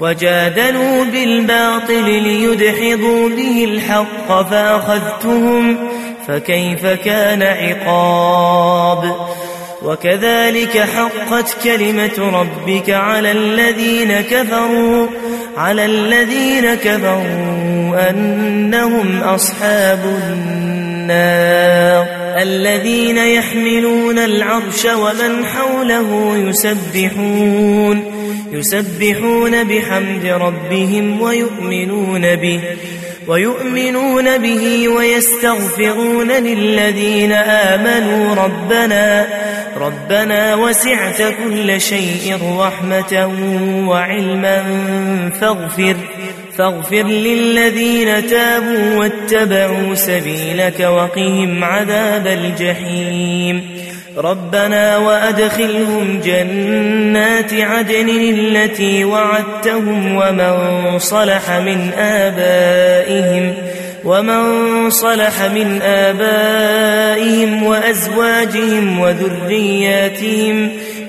وجادلوا بالباطل ليدحضوا به الحق فأخذتهم فكيف كان عقاب وكذلك حقت كلمة ربك على الذين كفروا على الذين كفروا أنهم أصحاب النار الذين يحملون العرش ومن حوله يسبحون يسبحون بحمد ربهم ويؤمنون به ويؤمنون به ويستغفرون للذين آمنوا. ربنا ربنا وسعت كل شيء رحمة وعلما. فاغفر فاغفر للذين تابوا واتبعوا سبيلك وقهم عذاب الجحيم. ربنا وأدخلهم جنات عدن التي وعدتهم ومن صلح من آبائهم ومن صلح من آبائهم وأزواجهم وذرياتهم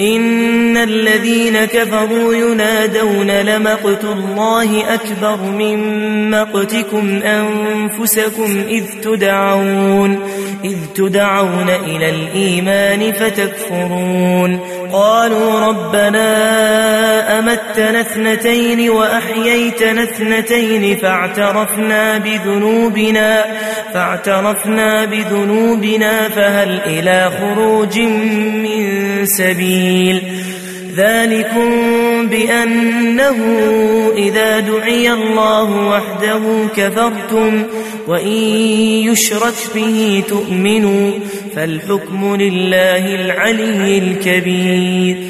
إن الذين كفروا ينادون لمقت الله أكبر من مقتكم أنفسكم إذ تدعون إذ تدعون إلى الإيمان فتكفرون قالوا ربنا أمتنا اثنتين وأحييتنا اثنتين فاعترفنا بذنوبنا فاعترفنا بذنوبنا فهل إلى خروج من سبيل؟ ذلكم بأنه إذا دعي الله وحده كفرتم وإن يشرك به تؤمنوا فالحكم لله العلي الكبير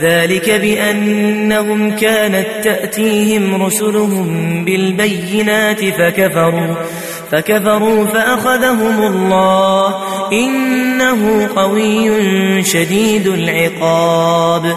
ذلك بأنهم كانت تأتيهم رسلهم بالبينات فكفروا فكفروا فأخذهم الله إنه قوي شديد العقاب.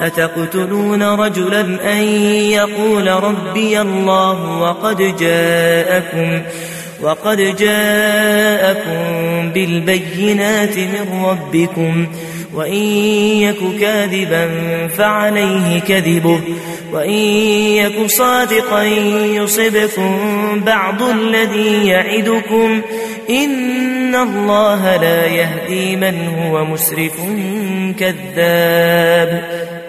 أتقتلون رجلا أن يقول ربي الله وقد جاءكم وقد جاءكم بالبينات من ربكم وإن يك كاذبا فعليه كذبه وإن يك صادقا يصبكم بعض الذي يعدكم. إن الله لا يهدي من هو مسرف كذاب.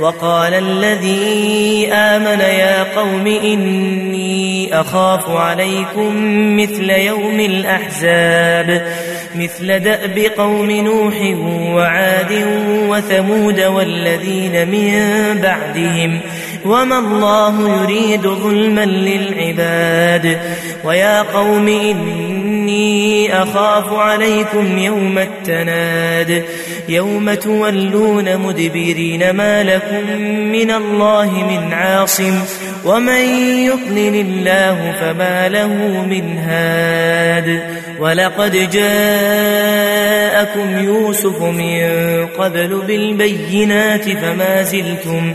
وقال الذي آمن يا قوم إني أخاف عليكم مثل يوم الأحزاب. مثل دأب قوم نوح وعاد وثمود والذين من بعدهم وما الله يريد ظلما للعباد ويا قوم إني أخاف عليكم يوم التناد يوم تولون مدبرين ما لكم من الله من عاصم ومن يضلل الله فما له من هاد ولقد جاءكم يوسف من قبل بالبينات فما زلتم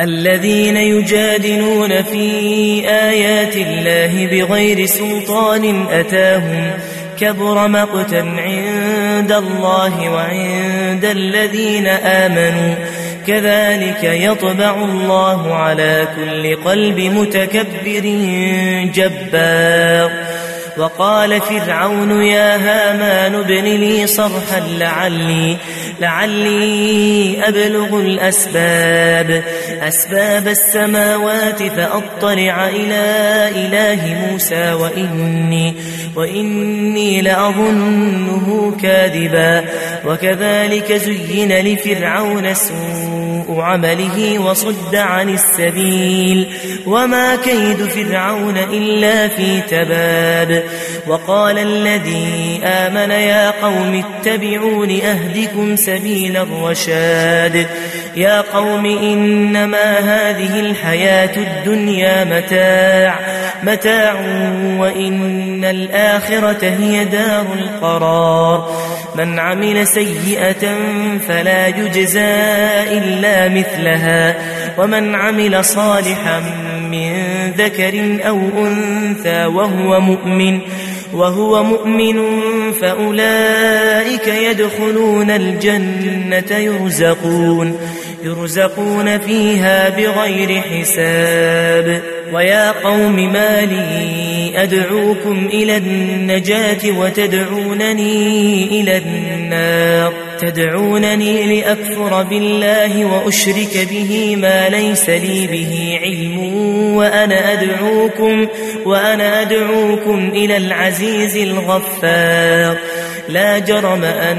الذين يجادلون في آيات الله بغير سلطان أتاهم كبر مقتا عند الله وعند الذين آمنوا كذلك يطبع الله على كل قلب متكبر جبار وقال فرعون يا هامان ابن لي صرحا لعلي لعلي أبلغ الأسباب أسباب السماوات فأطلع إلى إله موسى وإني وإني لأظنه كاذبا وكذلك زين لفرعون سوء عمله وصد عن السبيل وما كيد فرعون إلا في تباب وقال الذي آمن يا قوم اتبعون أهدكم سبيل الرشاد يا قوم إنما هذه الحياة الدنيا متاع متاع وإن الآخرة هي دار القرار. من عمل سيئة فلا يجزى إلا مثلها. ومن عمل صالحا من ذكر أو أنثى وهو مؤمن وهو مؤمن فأولئك يدخلون الجنة يرزقون. يرزقون فيها بغير حساب. ويا قوم ما لي أدعوكم إلى النجاة وتدعونني إلى النار. تدعونني لأكفر بالله وأشرك به ما ليس لي به علم. وأنا أدعوكم وأنا أدعوكم إلى العزيز الغفار. لا جرم أن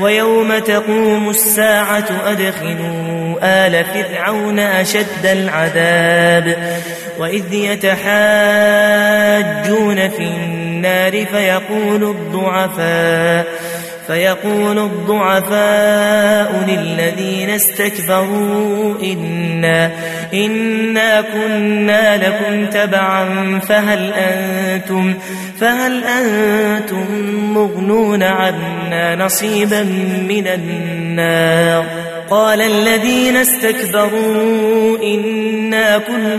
ويوم تقوم الساعة أدخلوا آل فرعون أشد العذاب وإذ يتحاجون في النار فيقول الضعفاء فيقول الضعفاء للذين استكبروا إنا, إنا كنا لكم تبعا فهل أنتم, فهل أنتم مغنون عنا نصيبا من النار؟ قال الذين استكبروا إنا كل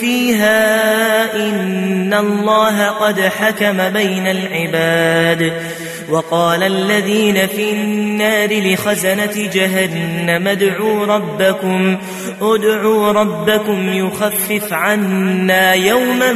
فيها إن الله قد حكم بين العباد. وقال الذين في النار لخزنة جهنم ادعوا ربكم ادعوا ربكم يخفف عنا يوما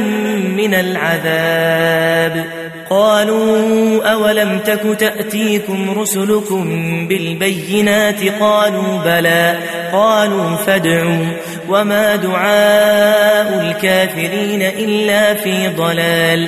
من العذاب. قالوا أولم تك تأتيكم رسلكم بالبينات؟ قالوا بلى. قالوا فادعوا. وما دعاء الكافرين إلا في ضلال.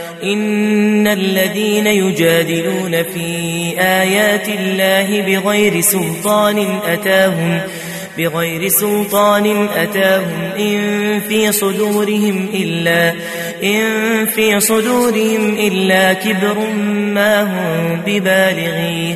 إن الذين يجادلون في آيات الله بغير سلطان أتاهم بغير سلطان أتاهم إن في صدورهم إلا إن في صدورهم إلا كبر ما هم ببالغيه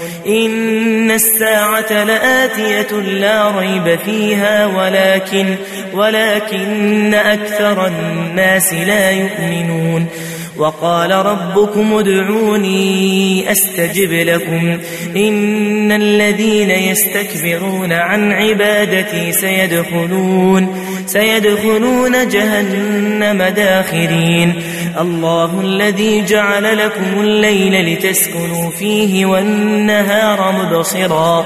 إن الساعة لآتية لا ريب فيها ولكن ولكن أكثر الناس لا يؤمنون. وقال ربكم ادعوني أستجب لكم. إن الذين يستكبرون عن عبادتي سيدخلون سيدخلون جهنم داخرين. الله الذي جعل لكم الليل لتسكنوا فيه والنهار مبصرا.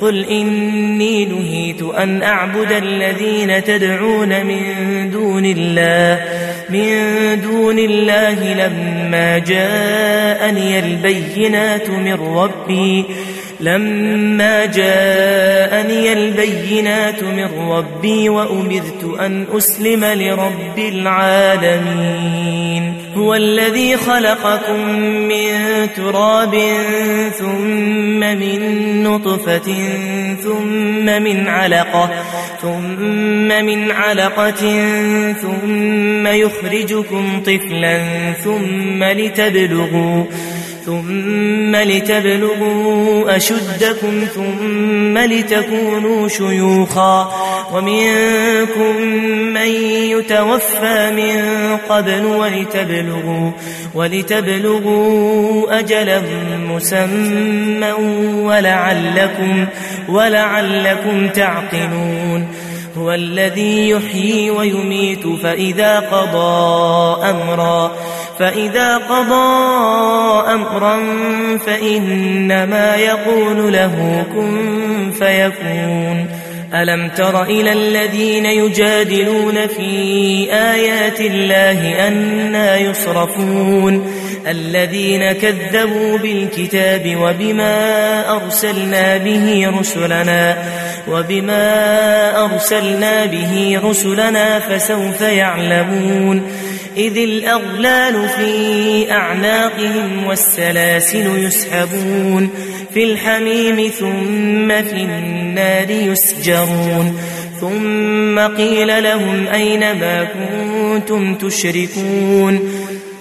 قل إني نهيت أن أعبد الذين تدعون من دون الله من دون الله لما جاءني البينات من ربي. لما جاءني البينات من ربي وأمرت أن أسلم لرب العالمين. هو الذي خلقكم من تراب ثم من نطفة ثم من علقة ثم من علقة ثم يخرجكم طفلا ثم لتبلغوا ثم لتبلغوا أشدكم ثم لتكونوا شيوخا ومنكم من يتوفى من قبل ولتبلغوا, ولتبلغوا أجلا مسمى ولعلكم, ولعلكم تعقلون هو الذي يحيي ويميت فإذا قضى أمرا فإذا قضى أمرا فإنما يقول له كن فيكون. ألم تر إلى الذين يجادلون في آيات الله أنا يصرفون؟ الذين كذبوا بالكتاب وبما أرسلنا به رسلنا وبما أرسلنا به رسلنا فسوف يعلمون إذ الأغلال في أعناقهم والسلاسل يسحبون في الحميم ثم في النار يسجرون ثم قيل لهم أين ما كنتم تشركون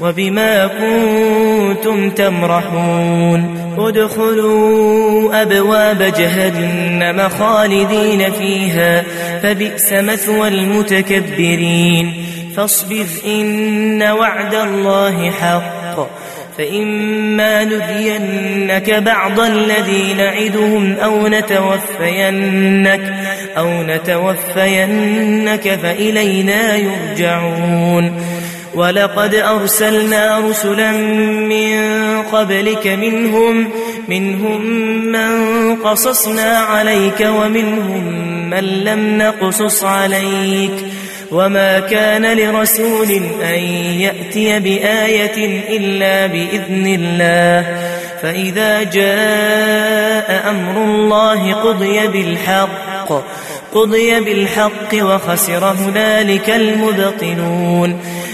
وبما كنتم تمرحون ادخلوا أبواب جهنم خالدين فيها فبئس مثوى المتكبرين فاصبر إن وعد الله حق فإما نرينك بعض الذي نعدهم أو نتوفينك أو نتوفينك فإلينا يرجعون ولقد أرسلنا رسلا من قبلك منهم منهم من قصصنا عليك ومنهم من لم نقصص عليك. وما كان لرسول أن يأتي بآية إلا بإذن الله. فإذا جاء أمر الله قضي بالحق قضي بالحق وخسر هنالك المبطنون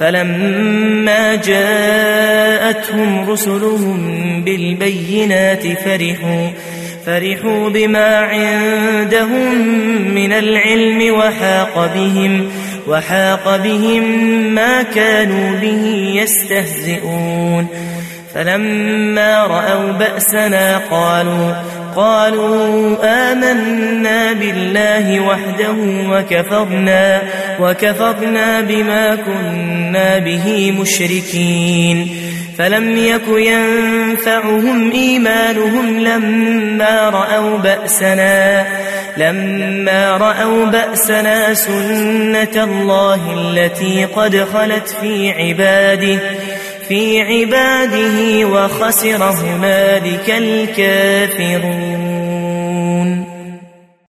فلما جاءتهم رسلهم بالبينات فرحوا فرحوا بما عندهم من العلم وحاق بهم وحاق بهم ما كانوا به يستهزئون. فلما رأوا بأسنا قالوا قالوا آمنا بالله وحده وكفرنا وكفرنا بما كنا به مشركين. فلم يك ينفعهم إيمانهم لما رأوا بأسنا لما رأوا بأسنا سنة الله التي قد خلت في عباده. في عباده وخسر هنالك الكافرون.